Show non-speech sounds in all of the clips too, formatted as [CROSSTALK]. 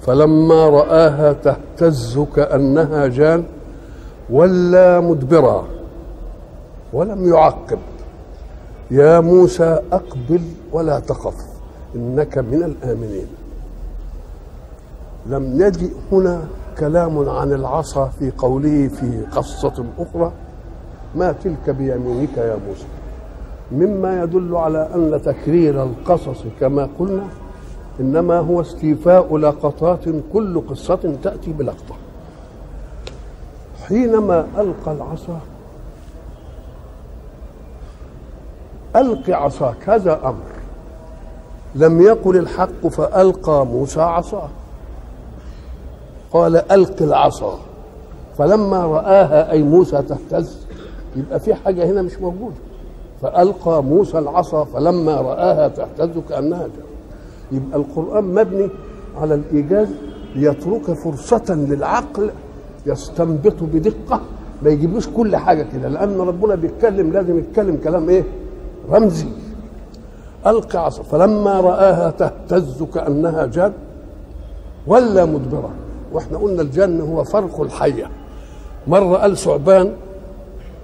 فلما رآها تهتز كأنها جان ولى مدبرا ولم يعقب. يا موسى أقبل ولا تخف إنك من الآمنين. لم يجئ هنا كلام عن العصا في قوله في قصة أخرى ما تلك بيمينك يا موسى؟ مما يدل على أن تكرير القصص كما قلنا إنما هو استيفاء لقطات كل قصة تأتي بلقطة. حينما ألقى العصا ألق عصاك هذا أمر. لم يقل الحق فألقى موسى عصاه. قال ألق العصا. فلما رآها أي موسى تهتز يبقى في حاجة هنا مش موجودة. فألقى موسى العصا فلما رآها تهتز كأنها جان يبقى القرآن مبني على الإيجاز ليترك فرصة للعقل يستنبط بدقة ما يجيبلوش كل حاجة كده لأن ربنا بيتكلم لازم يتكلم كلام إيه؟ رمزي. ألقى عصا فلما رآها تهتز كأنها جان ولا مدبرة. وإحنا قلنا الجن هو فرق الحية. مرة قال ثعبان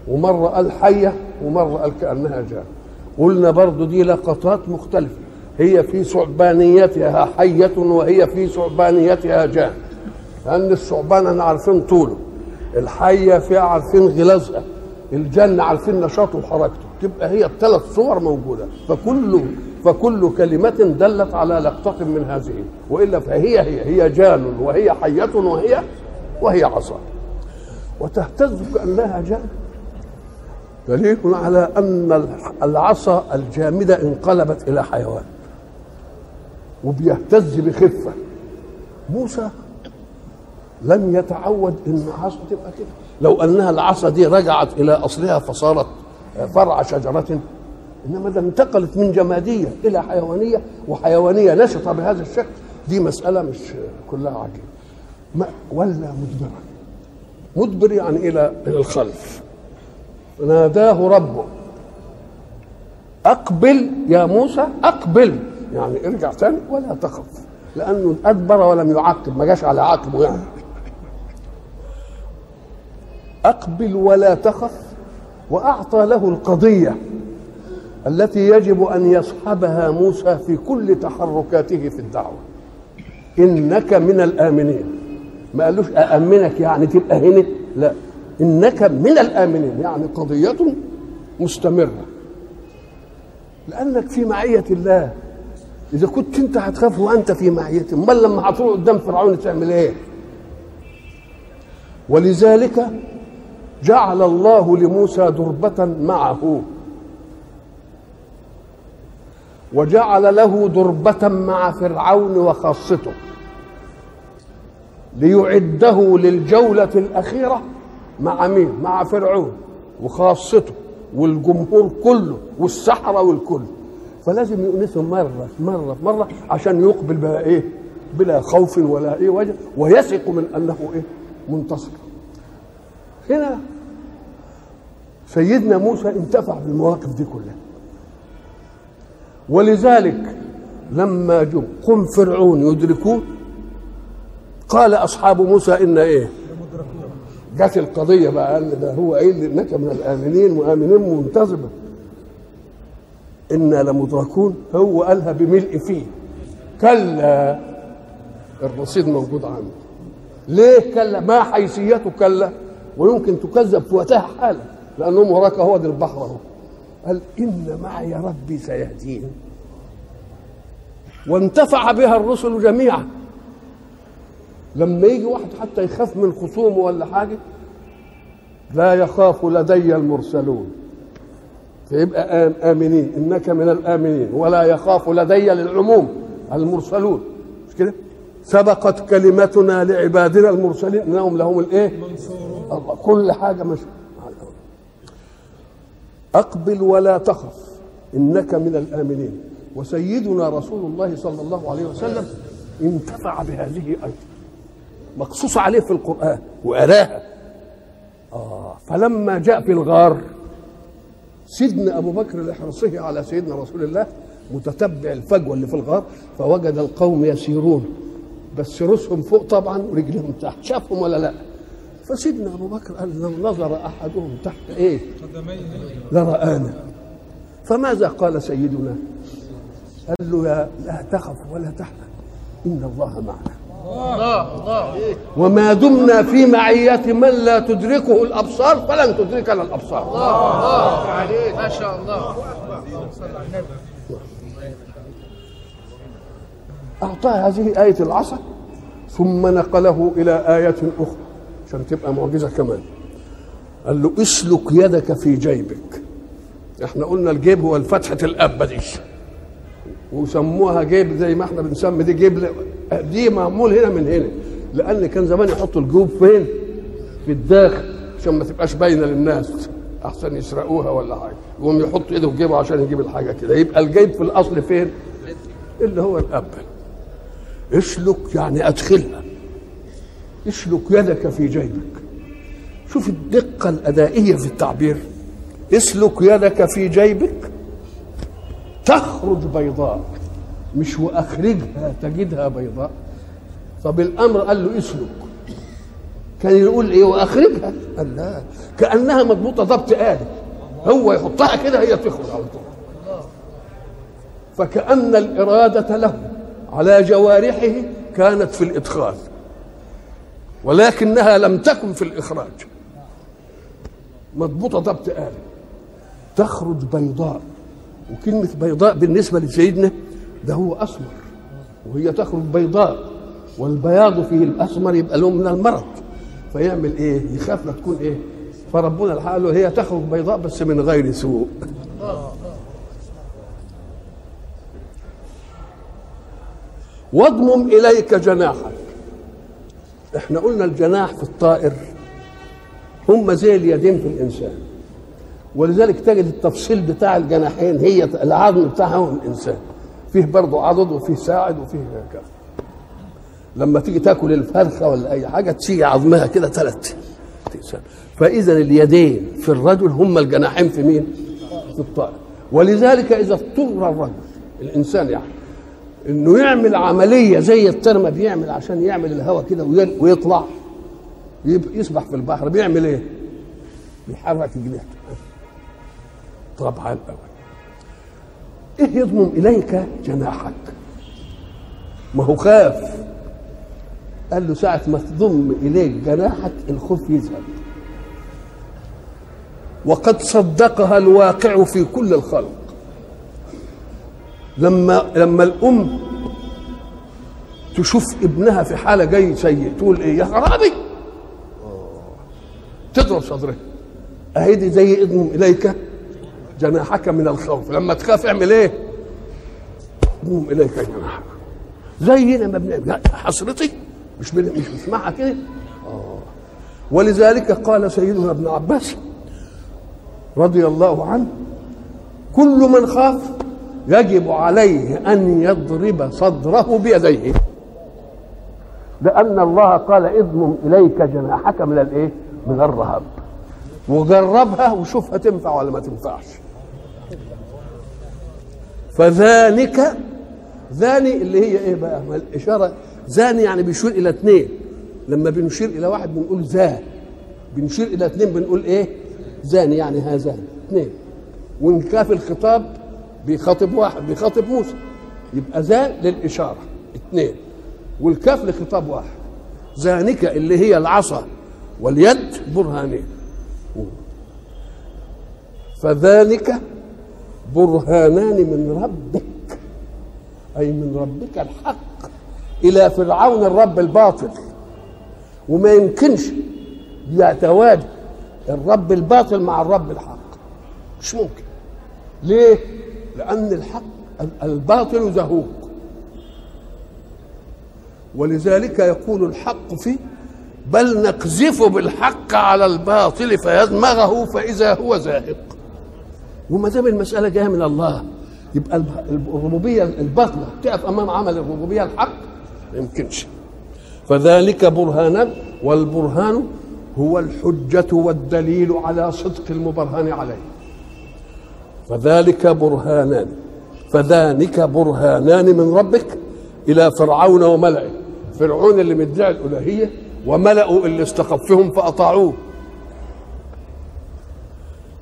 ومرة قال حية ومرة قال كأنها جان. قلنا برضو دي لقطات مختلفة. هي في ثعبانيتها حية وهي في ثعبانيتها جان. لأن الثعبان إحنا عارفين طوله. الحية فيها عارفين غلازها. الجن عارفين نشاطه وحركته. تبقى هي الثلاث صور موجودة. فكل فكل كلمة دلت على لقطة من هذه. وإلا فهي هي. هي جان وهي حية وهي وهي عصا. وتهتز كأنها جان. دليل على أن العصا الجامدة انقلبت إلى حيوان. وبيهتز بخفة. موسى لم يتعود إن العصا تبقى كده. لو أنها العصا دي رجعت إلى أصلها فصارت فرع شجرة إنما ده انتقلت من جمادية إلى حيوانية وحيوانية نشطه بهذا الشكل دي مسألة مش كلها عجيبه ما ولا مدبرا مدبر يعني إلى إلى الخلف. ناداه ربه. أقبل يا موسى أقبل. يعني ارجع تاني ولا تخف لأنه ادبر ولم يعقب ما جاش على عقبه يعني. أقبل ولا تخف وأعطى له القضية التي يجب أن يصحبها موسى في كل تحركاته في الدعوة. إنك من الآمنين. ما قالوش أأمنك يعني تبقى هنا؟ لا. إنك من الآمنين يعني قضية مستمرة. لأنك في معية الله. إذا كنت أنت هتخاف وأنت في معيته أمال لما هتروح قدام فرعون تعمل إيه؟ ولذلك جعل الله لموسى دربة معه وجعل له دربة مع فرعون وخاصته ليعده للجولة الأخيرة مع مين؟ مع فرعون وخاصته والجمهور كله والسحرة والكل فلازم يؤنسهم مرة مرة مرة عشان يقبل بقى إيه؟ بلا خوف ولا إيه وجه ويثق من أنه إيه؟ منتصر هنا سيدنا موسى انتفع بالمواقف دي كلها ولذلك لما جو قم فرعون يدركون قال أصحاب موسى إن إيه جت القضية بقى ده هو قايل إنك من الآمنين مؤمنين منتظمه أنا لمدركون هو قالها بملء فيه. كلا الرصيد موجود عنده. ليه كلا؟ ما حيثيته كلا؟ ويمكن تكذب في وقتها حالا لانهم وراك هو ده البحر أهو. قال ان معي ربي سيهدين وانتفع بها الرسل جميعا. لما يجي واحد حتى يخاف من خصومه ولا حاجة لا يخاف لدي المرسلون. فيبقى آمنين. إنك من الآمنين. ولا يخاف لدي للعموم المرسلون. مش كده؟ سبقت كلمتنا لعبادنا المرسلين. إنهم لهم الإيه؟ كل حاجة مش أقبل ولا تخف. إنك من الآمنين. وسيدنا رسول الله صلى الله عليه وسلم انتفع بهذه أيضا. مقصوص عليه في القرآن. واراها آه. فلما جاء في الغار سيدنا أبو بكر لحرصه على سيدنا رسول الله متتبع الفجوة اللي في الغار فوجد القوم يسيرون. بس رؤوسهم فوق طبعا ورجلهم تحت. شافهم ولا لا؟ فسيدنا أبو بكر قال لو نظر أحدهم تحت إيه؟ لرآنا فماذا قال سيدنا؟ قال له يا لا تخف ولا تحزن. إن الله معنا. وما دمنا في معية من لا تدركه الأبصار فلن تدركنا الأبصار. ما شاء الله أعطاه هذه آية العصا ثم نقله إلى آية أخرى عشان تبقى معجزة كمان. قال له اسلك يدك في جيبك. إحنا قلنا الجيب هو الفتحة الأبة دي وسموها جيب زي ما إحنا بنسمي دي جيب دي معمول هنا من هنا. لأن كان زمان يحطوا الجيوب فين؟ في الداخل عشان ما تبقاش باينة للناس. أحسن يسرقوها ولا حاجة. يقوم يحط إيده في جيبه عشان يجيب الحاجة كده. يبقى الجيب في الأصل فين؟ اللي هو الأبل اسلك يعني أدخلها. اسلك يدك في جيبك. شوف الدقة الأدائية في التعبير. اسلك يدك في جيبك. تخرج بيضاء. مش وأخرجها تجدها بيضاء. طب الأمر قال له اسلك. كان يقول إيه وأخرجها؟ قال لا. كأنها مضبوطة ضبط آلي. هو يحطها كده هي تخرج على طول. فكأن الإرادة له على جوارحه كانت في الإدخال ولكنها لم تكن في الإخراج. مضبوطة ضبط آلي. تخرج بيضاء. وكلمة بيضاء بالنسبة لسيدنا ده هو أسمر وهي تخرج بيضاء والبياض فيه الأسمر يبقى له من المرض فيعمل إيه؟ يخاف لا تكون إيه؟ فربنا الحق له هي تخرج بيضاء بس من غير سوء واضمم إليك جناحك إحنا قلنا الجناح في الطائر هم زي اليدين في الإنسان ولذلك تجد التفصيل بتاع الجناحين هي العظم بتاعهم الإنسان. فيه برضه عضد وفيه ساعد وفيه كذا لما تيجي تاكل الفرخة ولا أي حاجة تيجي عظمها كده ثلاث فإذا اليدين في الرجل هم الجناحين في مين؟ في الطائر. ولذلك إذا اضطر الرجل الإنسان يعني إنه يعمل عملية زي الترمه بيعمل عشان يعمل الهواء كده وي- ويطلع يسبح في البحر بيعمل إيه؟ بيحرك جناحه طبعا الأول. إيه يضمم إليك جناحك؟ ما هو خاف. قال له ساعة ما تضم إليك جناحك الخوف يذهب وقد صدقها الواقع في كل الخلق. لما لما الأم تشوف ابنها في حالة جاي سيء تقول إيه يا خرابي؟ تضرب صدرها أهي دي زي اضمم إليك؟ جناحك من الخوف. لما تخاف اعمل إيه؟ اضمم إليك جناحك. زينا ما بنعمل. حسرتي؟ مش مش بنسمعها كده آه. ولذلك قال سيدنا ابن عباس رضي الله عنه كل من خاف يجب عليه أن يضرب صدره بيديه. لأن الله قال اضمم إليك جناحك من الإيه؟ من الرهب. وجربها وشوفها تنفع ولا ما تنفعش. فذلك ذاني اللي هي إيه بقى؟ ما الإشارة ذاني يعني بيشير إلى اثنين لما بنشير إلى واحد بنقول ذا. بنشير إلى اثنين بنقول إيه؟ ذاني يعني هذان اثنين وإن كان في الخطاب بيخاطب واحد بيخاطب موسى. يبقى ذا للإشارة. اثنين والكاف لخطاب واحد. ذانك اللي هي العصا واليد برهانين. فذانك برهانان من ربك أي من ربك الحق إلى فرعون الرب الباطل. وما يمكنش يتواجد الرب الباطل مع الرب الحق. مش ممكن. ليه؟ لأن الحق الباطل زهوق. ولذلك يقول الحق فيه بل نقذف بالحق على الباطل فيدمغه فإذا هو زاهق. وما دام المسألة جاية من الله يبقى الربوبية الباطلة تقف أمام عمل الربوبية الحق؟ ما يمكنش. فذلك برهانان والبرهان هو الحجة والدليل على صدق المبرهن عليه. فذلك برهانان. فذلك برهانان من ربك إلى فرعون وملئه. فرعون اللي مدعي الألوهية وملأوا اللي استخفهم فأطاعوه.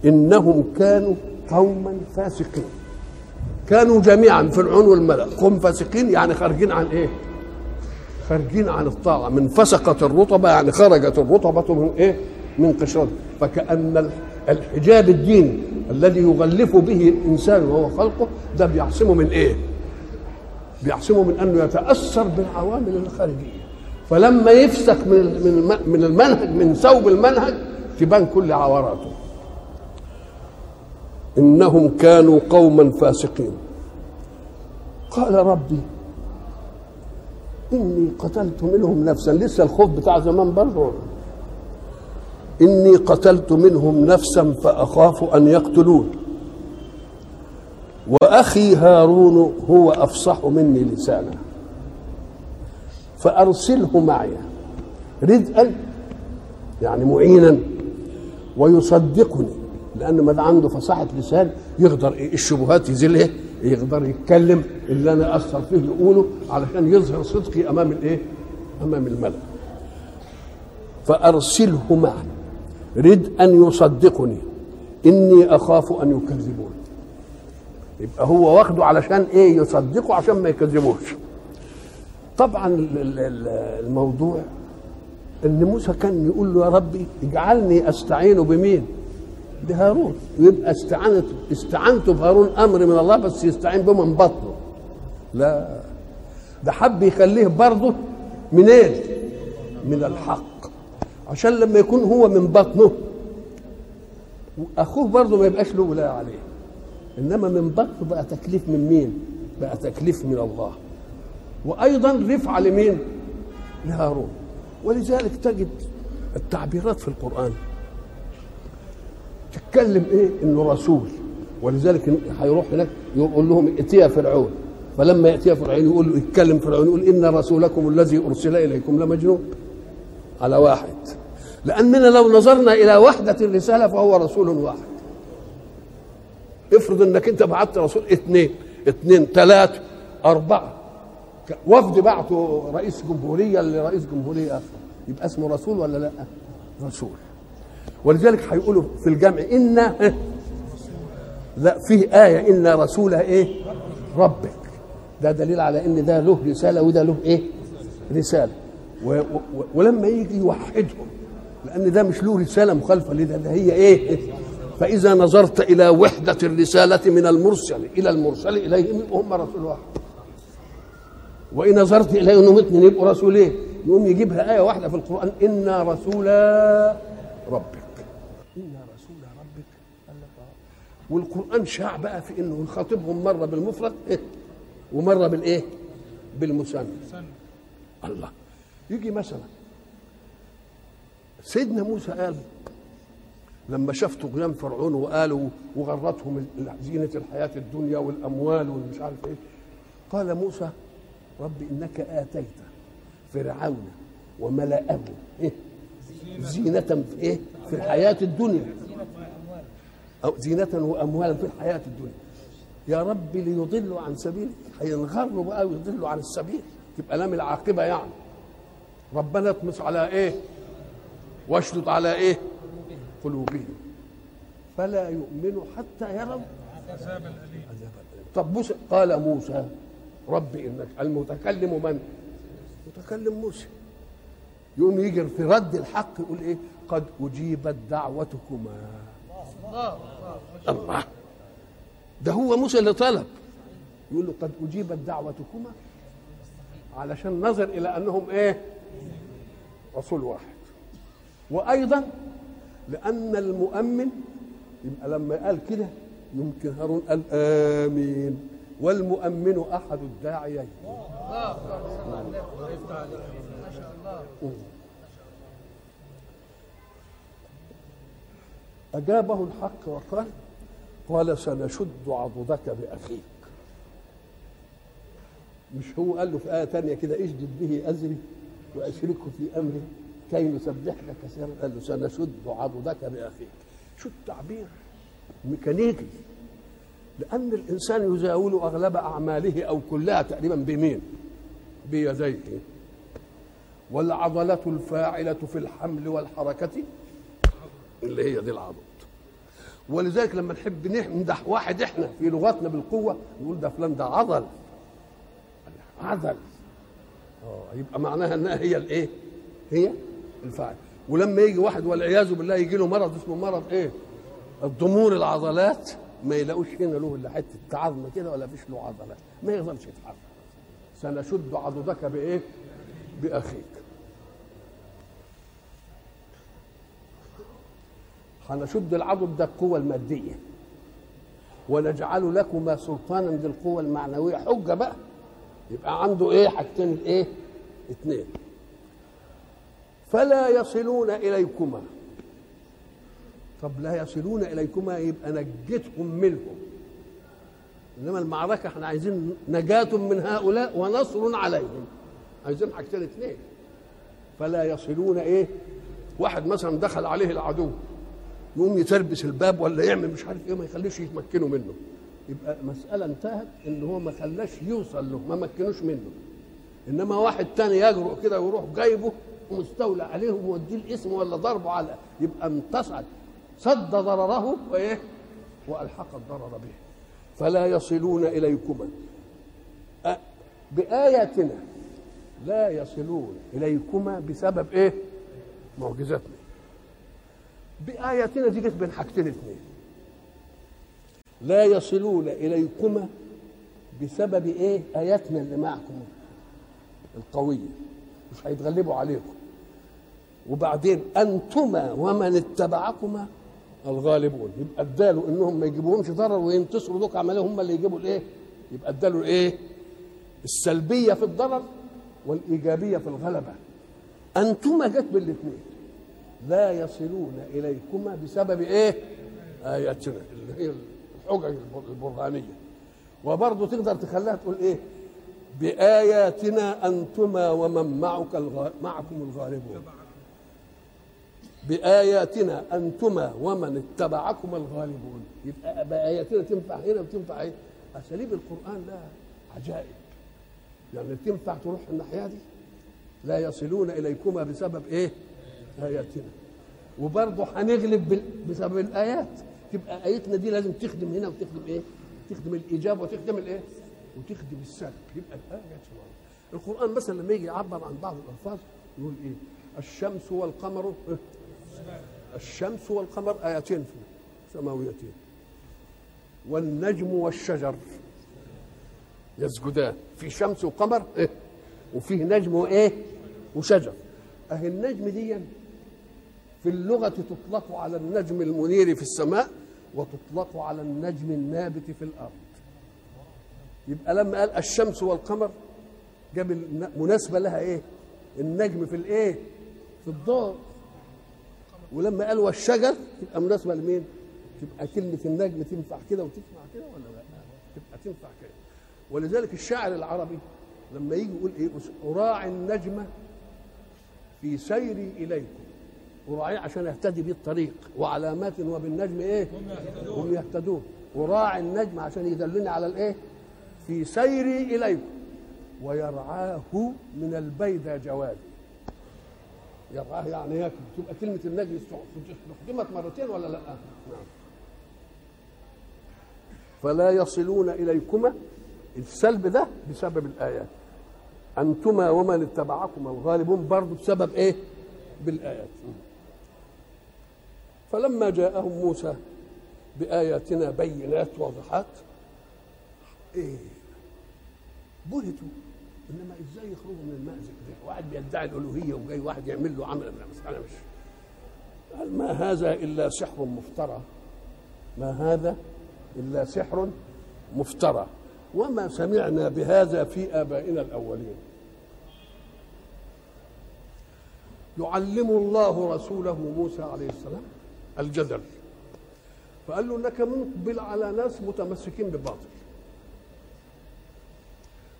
إنهم كانوا قوما فاسقين. كانوا جميعا فرعون والملأ. قوم فاسقين يعني خارجين عن إيه؟ خارجين عن الطاعة. من فسقت الرطبة يعني خرجت الرطبة من إيه؟ من قشرته فكأن الحجاب الديني الذي يغلف به الإنسان وهو خلقه ده بيعصمه من إيه؟ بيعصمه من أنه يتأثر بالعوامل الخارجية. فلما يفسق من من من المنهج من ثوب المنهج تبان كل عوراته إنهم كانوا قوما فاسقين. قال ربي إني قتلت منهم نفسا. لسه الخوف بتاع زمان برضه إني قتلت منهم نفسا فأخاف أن يقتلون. وأخي هارون هو أفصح مني لسانا فأرسله معي ردءا يعني معينا ويصدقني. لأن ما عنده فصاحة لسان يقدر الشبهات يزيل يقدر يتكلم اللي أنا أثر فيه يقوله علشان يظهر صدقي أمام الإيه؟ أمام الملأ. فأرسله معي. رد أن يصدقني. إني أخاف أن يكذبون. يبقى هو واخده علشان إيه؟ يصدقه عشان ما يكذبوش. طبعا الموضوع إن موسى كان يقول له يا ربي اجعلني أستعين بمين؟ بهارون. يبقى استعانت استعنت بهارون أمر من الله بس يستعين به من بطنه. لا. ده حب يخليه برضه منين إيه؟ من الحق. عشان لما يكون هو من بطنه أخوه برضه ما يبقاش له ولاية عليه. إنما من بطنه بقى تكليف من مين؟ بقى تكليف من الله. وأيضا رفعة لمين؟ لهارون. ولذلك تجد التعبيرات في القرآن. تتكلم إيه؟ إنه رسول. ولذلك هيروح هناك يقول لهم ائتيا فرعون. فلما يأتي فرعون يقول له يتكلم فرعون يقول إن رسولكم الذي أرسل إليكم لمجنون. على واحد. لاننا لو نظرنا إلى وحدة الرسالة فهو رسول واحد. افرض إنك أنت بعت رسول اثنين. اثنين ثلاثة أربعة. وفد بعته رئيس جمهورية لرئيس جمهورية آخر. يبقى اسمه رسول ولا لا؟ رسول. ولذلك هيقولوا في الجمع إن لا فيه آية إن رسول إيه؟ ربك. ده دليل على إن ده له رسالة وده له إيه؟ رسالة. و و ولما يجي يوحدهم لأن ده مش له رسالة مخالفة لده ده هي إيه؟ فإذا نظرت إلى وحدة الرسالة من المرسل إلى المرسل إليهم هم رسول واحد. وإن نظرت إلى أنهم اثنين يبقوا رسولين يقوم يجيبها آية واحدة في القرآن إنا رسولا ربك إنا رسول ربك. والقرآن شاع بقى في إنه يخاطبهم مرة بالمفرد إيه؟ ومرة بالإيه؟ بالمثنى الله يجي مثلا سيدنا موسى قال لما شاف طغيان فرعون وقالوا وغرتهم زينة الحياة الدنيا والأموال والمش عارف إيه قال موسى رب إنك آتيت فرعون وملأه إيه؟ زينة في إيه؟ في الحياة الدنيا. أو زينة وأموالا في الحياة الدنيا. يا رب ليضلوا عن سبيلك هينغروا بقى ويضلوا عن السبيل. تبقى لام العاقبة يعني. ربنا اطمس على إيه؟ واشدد على إيه؟ قلوبهم. فلا يؤمنوا حتى يروا. الأليم طب موسى قال موسى رب إنك المتكلم من؟ متكلم موسى. يقوم يجي في رد الحق يقول إيه قد اجيبت دعوتكما الله الله ده هو موسى اللي طلب يقول له قد اجيبت دعوتكما علشان نظر إلى انهم إيه رسول واحد وأيضا لأن المؤمن يبقى لما قال كده يمكن هارون قال امين والمؤمن احد الداعيين أجابه الحق وقال قال سنشد عضدك بأخيك. مش هو قال له في آية تانية كده اشدد به أزري وأشركه في أمري كي نسبحك كثيرا قال له سنشد عضدك بأخيك. شو التعبير؟ ميكانيكي. لأن الإنسان يزاول أغلب أعماله أو كلها تقريبا بمين؟ بيديه. والعضلة الفاعلة في الحمل والحركة اللي هي دي العضد ولذلك لما نحب نمدح واحد إحنا في لغتنا بالقوة نقول ده فلان ده عضل عضل آه يبقى معناها إنها هي الإيه؟ هي الفاعل ولما يجي واحد والعياذ بالله يجي له مرض اسمه مرض إيه؟ الضمور العضلات ما يلاقوش هنا له إلا حتة عظمة كده ولا فيش له عضلات ما يقدرش يتحرك سنشد عضدك بإيه؟ بأخيك. هنشد العضد ده القوة المادية. ونجعل لكما سلطانا للقوة المعنوية. حجة بقى. يبقى عنده إيه؟ حاجتين الايه اتنين. فلا يصلون إليكما. طب لا يصلون إليكما يبقى نجتهم منهم. إنما المعركة إحنا عايزين نجاة من هؤلاء ونصر عليهم. عايزين حاجتين اتنين. فلا يصلون إيه؟ واحد مثلا دخل عليه العدو يقوم يتربس الباب ولا يعمل مش عارف إيه ما يخليش يتمكنوا منه. يبقى مسألة انتهت إن هو ما خلاش يوصل له ما مكنوش منه. إنما واحد تاني يجرؤ كده ويروح جايبه ومستولى عليه وموديه الاسم ولا ضربه على يبقى انتصر. صد ضرره وإيه؟ وألحق الضرر به. فلا يصلون إليكما. بآياتنا لا يصلون إليكما بسبب إيه؟ معجزتنا. بآياتنا دي جت بين حاجتين اثنين. لا يصلون إليكما بسبب إيه؟ آياتنا اللي معكم القوية. مش هيتغلبوا عليكم. وبعدين أنتما ومن اتبعكما الغالبون. يبقى اداله إنهم ما يجيبوهمش ضرر وينتصروا دوك عمليه هم اللي يجيبوا الإيه؟ يبقى اداله الإيه؟ السلبية في الضرر والإيجابية في الغلبة. أنتما جت بالاثنين. لا يصلون إليكما بسبب إيه؟ اياتنا اللي هي الحجج البرهانية. وبرضه تقدر تخليها تقول إيه؟ بآياتنا أنتما ومن معك الغ... معكم الغالبون بآياتنا أنتما ومن اتبعكم الغالبون يبقى بآياتنا تنفع هنا وتنفع هنا أساليب القرآن لها عجائب يعني تنفع تروح الناحية دي لا يصلون إليكما بسبب إيه؟ آياتنا وبرضه هنغلب بسبب الآيات تبقى آيتنا دي لازم تخدم هنا وتخدم إيه؟ تخدم الإيجاب وتخدم الإيه؟ وتخدم السلب يبقى بعض. القرآن مثلا لما يجي يعبر عن بعض الألفاظ يقول إيه؟ الشمس والقمر إيه؟ الشمس والقمر آيتين سماويتين والنجم والشجر يسجدان في شمس وقمر إيه؟ وفيه نجم وإيه وشجر. أهي النجم دي في اللغة تطلق على النجم المنير في السماء وتطلق على النجم النابت في الأرض. يبقى لما قال الشمس والقمر جاب مناسبة لها إيه؟ النجم في الإيه؟ في الضوء ولما قال والشجر تبقى مناسبة لمين؟ تبقى كلمة النجم تنفع كده وتنفع كده ولا لا؟ تبقى تنفع كده. ولذلك الشاعر العربي لما يجي يقول إيه؟ أراعي النجم في سيري إليكم. أراعيه عشان يهتدي بيه الطريق وعلامات وبالنجم إيه؟ هم يهتدون. أراعي النجم عشان يدلني على الإيه؟ في سيري إليكم. ويرعاه من البيدى جوادي يرعاه يعني ياكل تبقى كلمة النجم استخدمت مرتين ولا لأ؟ نعم. فلا يصلون إليكما السلب ده بسبب الآيات أنتما ومن اتبعكما الغالبون برضه بسبب إيه؟ بالآيات فلما جاءهم موسى بآياتنا بينات واضحات إيه؟ بهتوا إنما إزاي يخرجوا من المأزق ده؟ واحد بيدعي الألوهية وجاي واحد يعمل له عمل أنا مش قال ما هذا إلا سحر مفترى ما هذا إلا سحر مفترى وما سمعنا بهذا في آبائنا الأولين. يعلم الله رسوله موسى عليه السلام الجدل. فقال له إنك مقبل على ناس متمسكين بباطل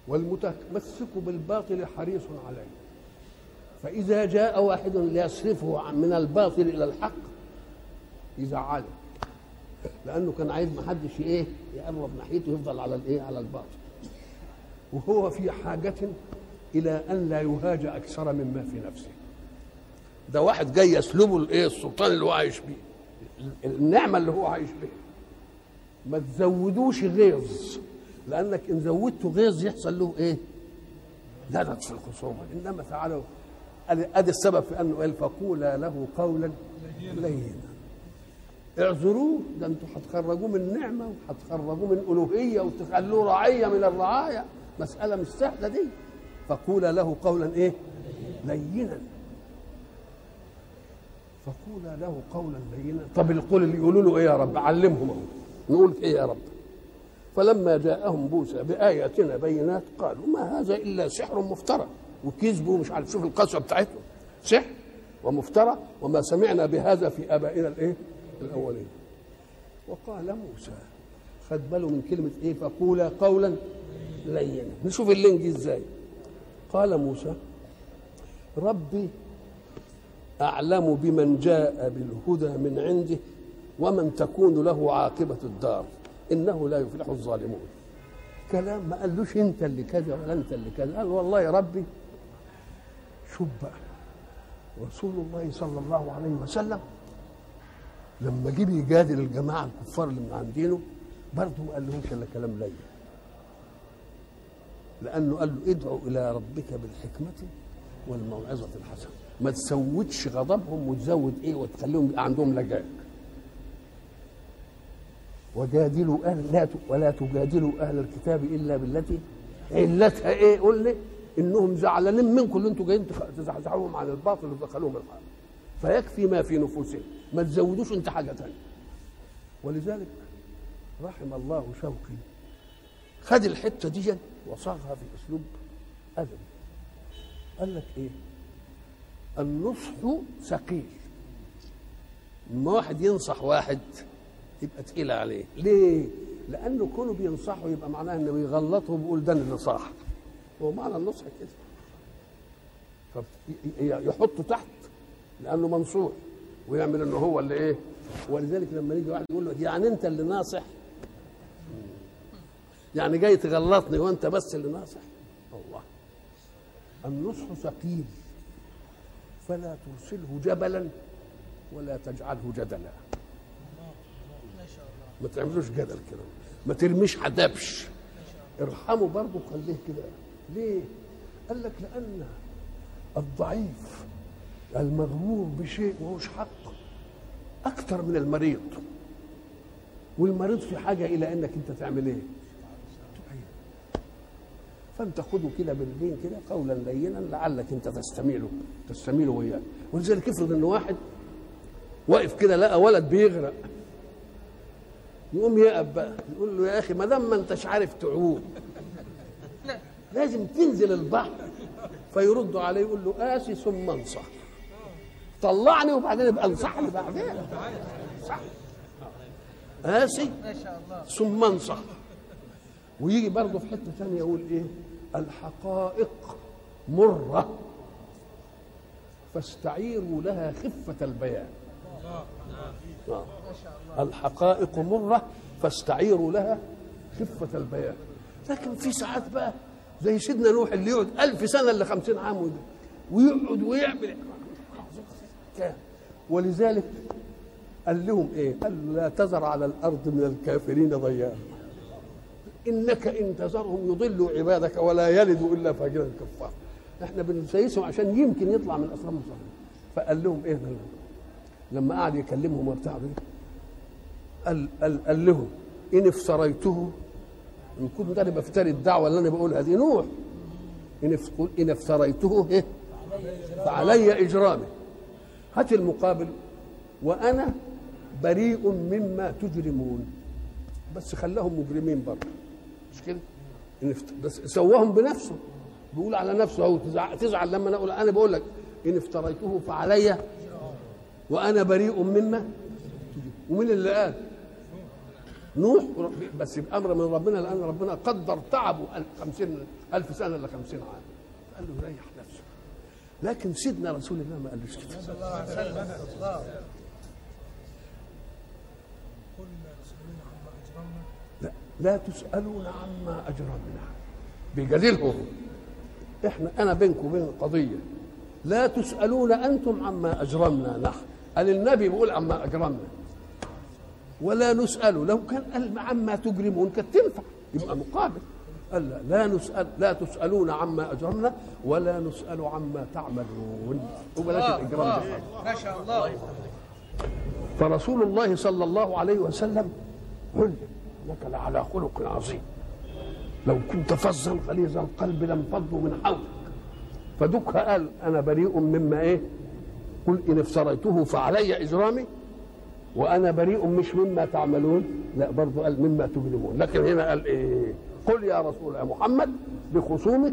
والمتمسك بالباطل حريص عليه. فإذا جاء واحد ليصرفه من الباطل إلى الحق يزعله لأنه كان عايز ما حدش إيه يقرب ناحيته يفضل على الإيه على الباطل وهو في حاجة إلى أن لا يهاج أكثر مما في نفسه. ده واحد جاي يسلبه الإيه السلطان اللي هو عايش بيه. النعمة اللي هو عايش بيها. ما تزودوش غيظ. لأنك إن زودته غيظ يحصل له إيه؟ لدد في الخصومة. إنما تعالوا أدي السبب في أنه قال فقولا له قولا لينا. اعذروه ده أنتوا هتخرجوه من نعمة وهتخرجوه من ألوهية وتخلوه رعية من الرعايا مسألة مش سهلة دي. فقولا له قولا إيه؟ لينا. فقولا له قولا لينا. طب القول اللي يقولوا له إيه يا رب؟ علمهم أهو. نقول إيه يا رب. فلما جاءهم موسى بآياتنا بينات قالوا ما هذا إلا سحر مفترى. وكذبوا مش عارف شوف القسوة بتاعتهم. سحر ومفترى وما سمعنا بهذا في آبائنا الإيه؟ الأولين. وقال موسى خد باله من كلمة إيه؟ فقولا قولا لينا. نشوف اللينج إزاي. قال موسى ربي أعلم بمن جاء بالهدى من عنده ومن تكون له عاقبة الدار. إنه لا يفلح الظالمون. كلام ما قالوش أنت اللي كذا ولا أنت اللي كذا. قال والله يا ربي شوف بقى رسول الله صلى الله عليه وسلم لما جه يجادل الجماعة الكفار اللي من عندينه برضه ما قالهمش إلا كلام لين لأنه قال له ادعو إلى ربك بالحكمة والموعظة الحسنة. ما تزودش غضبهم وتزود إيه وتخليهم يبقى عندهم لجاج. وجادلوا أهل لا ولا تجادلوا أهل الكتاب إلا بالتي علتها إيه؟ قول لي إنهم زعلانين منكم اللي أنتوا جايين تزعزعوهم عن الباطل وتدخلوهم الحق فيكفي ما في نفوسهم ما تزودوش انت حاجة ثانية ولذلك رحم الله شوقي. خد الحتة دي وصاغها في أسلوب أدبي. قال لك إيه؟ النصح ثقيل. لما واحد ينصح واحد يبقى تقيل عليه. ليه؟ لأنه كونه بينصحه يبقى معناه إنه بيغلطه وبيقول ده اللي صح هو معنى النصح كده. فيحطه تحت. لأنه منصوح ويعمل إنه هو اللي إيه ولذلك لما يجي واحد يقول له يعني أنت اللي ناصح؟ يعني جاي تغلطني وأنت بس اللي ناصح؟ الله. النصح ثقيل فلا ترسله جبلا ولا تجعله جدلا. ما تعملوش جدل كده. ما ترميش حدبش ارحمه برضه خليه كده. ليه؟ قال لك لأن الضعيف المغرور بشيء وهوش حق أكثر من المريض. والمريض في حاجة إلى إنك أنت تعمل إيه. فأنت خده كده باللين كده قولا لينا لعلك أنت تستميله تستميله وياه. ولذلك افرض إن واحد واقف كده لقى ولد بيغرق. يقوم يقف بقى يقول له يا أخي ما دام ما أنتش عارف تعوم. لازم تنزل البحر. فيرد عليه يقول له قاسي ثم انصح. طلعني وبعدين يبقى انصحني بعدين. صح. قاسي ثم انصح. ويجي برضه في حتة ثانية يقول إيه؟ الحقائق مرة. فاستعيروا لها خفة البيان. آه. الحقائق مرة فاستعيروا لها خفة البيان. لكن في ساعات بقى زي سيدنا نوح اللي يقعد ألف سنة إلا خمسين عام ويقعد ويعمل ولذلك قال لهم إيه؟ قال لا تذر على الأرض من الكافرين ضياء. إنك إن تذرهم يضلوا عبادك ولا يلدوا إلا فاجرا كفارا إحنا بنسيسهم عشان يمكن يطلع من اصلاب صحيح فقال لهم إيه؟ لما قعد يكلمهم وبتاع قال, قال, قال لهم إن افتريته إن كنت أنا بفتري الدعوة اللي أنا بقولها دي نوح. إن اف- إن افتريته إيه؟ فعلي اجرامه هات المقابل وأنا بريء مما تجرمون. بس خلاهم مجرمين برضه. مش كده؟ بس سواهم بنفسه. بيقول على نفسه أهو تزعل, لما أنا أقول أنا بقول لك إن افتريته فعلي وأنا بريء مما ومين اللي قال؟ نوح بس بامر من ربنا لأن ربنا قدر تعبه خمسين ألف سنة الا خمسين عام. قال له ريح لكن سيدنا رسول الله ما قالوش كده. لا لا تسألون عما أجرمنا. بيجادلهم إحنا أنا بينكم وبين قضيه لا تسألون أنتم عما أجرمنا. نحن قال النبي بيقول عما أجرمنا. ولا نسأل. لو كان قال عما تجرمون كانت تنفع. يبقى مقابل. قال لا, لا نسأل لا تسألون عما أجرمنا ولا نسأل عما تعملون. وبلاش الإجرام ده ما شاء الله. فرسول الله صلى الله عليه وسلم قل إنك لعلى خلق عظيم. لو كنت فظا غليظ القلب لانفضوا من حولك. فدك قال أنا بريء مما إيه؟ قل إن افتريته فعلي إجرامي وأنا بريء مش مما تعملون لا برضه قال مما تجرمون لكن هنا قال إيه؟ قل يا رسول الله محمد بخصومك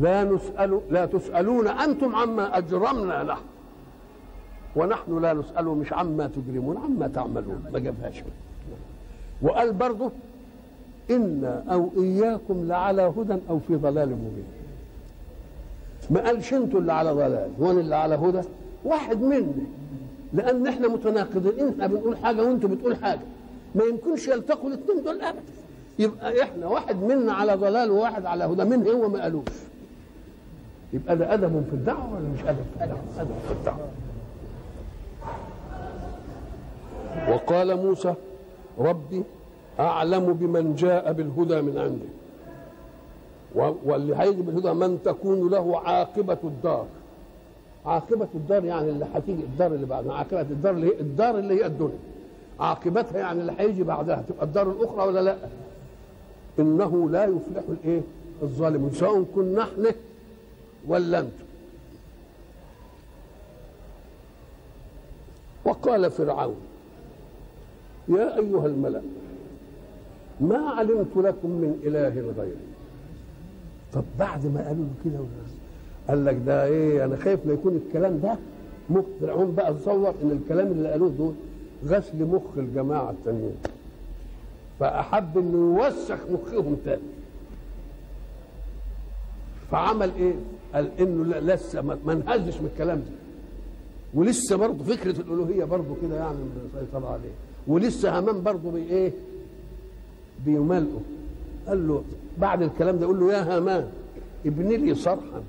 لا نسأل لا تسألون أنتم عما أجرمنا نحن ونحن لا نسأل مش عما تجرمون عما تعملون. ما جابهاش. وقال برضه إنا أو إياكم لعلى هدى أو في ضلال مبين. ما قالش أنتوا اللي على ضلال وأنا اللي على هدى؟ واحد منا لأن إحنا متناقضين. إحنا بنقول حاجة وأنتوا بتقول حاجة. ما يمكنش يلتقوا الاثنين دول ابدا. يبقى إحنا واحد منا على ضلال وواحد على هدى من هو ما قالوش؟ يبقى ده أدب في الدعوة ولا مش أدب في الدعوة؟ أدب في الدعوة. وقال موسى ربي أعلم بمن جاء بالهدى من عنده واللي هيجي بالهدى من تكون له عاقبة الدار. عاقبة الدار يعني اللي هتيجي الدار اللي بعدها. عاقبة الدار اللي هي الدار اللي هي الدنيا. عاقبتها يعني اللي هيجي بعدها تبقى الدار الأخرى ولا لأ؟ إنه لا يفلح الإيه؟ الظالمون سواء كنا إحنا ولا أنتم. وقال فرعون يا أيها الملأ ما علمت لكم من إله غيري؟ طب بعد ما قالوا له كده قال لك ده إيه؟ أنا خايف لا يكون الكلام ده مخ فرعون بقى تصور إن الكلام اللي قالوه دول غسل مخ الجماعة التانيين. فأحب إنه يوسخ مخهم تاني فعمل إيه؟ قال إنه لسه ما انهزش من الكلام ده ولسه برضه فكرة الألوهية برضه كده يعني مسيطره عليه ولسه همان برضه بي إيه؟ بيملئه قال له بعد الكلام ده يقول له يا هامان ابن لي صرحا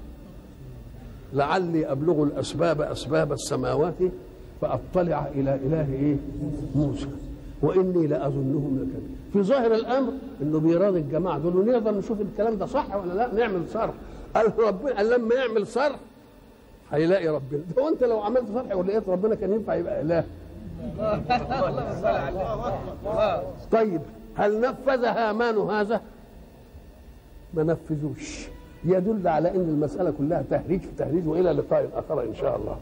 لعلي أبلغ الأسباب أسباب السماوات فأطلع إلى إله إيه؟ موسى وإني لاظنه لكذب في ظاهر الأمر إنه بيراضي الجماعة دول ونقدر نشوف الكلام ده صح ولا لا؟ نعمل صرح قال ربنا قال لما يعمل صرح هيلاقي ربنا. [LAUGHS] ده وانت لو عملت صرح ولقيت ربنا كان ينفع يبقى إله. [LAUGHS] طيب هل نفذ هامان هذا؟ ما نفذوش. يدل على إن المسألة كلها تهريج في تهريج وإلى لقاء آخر إن شاء الله.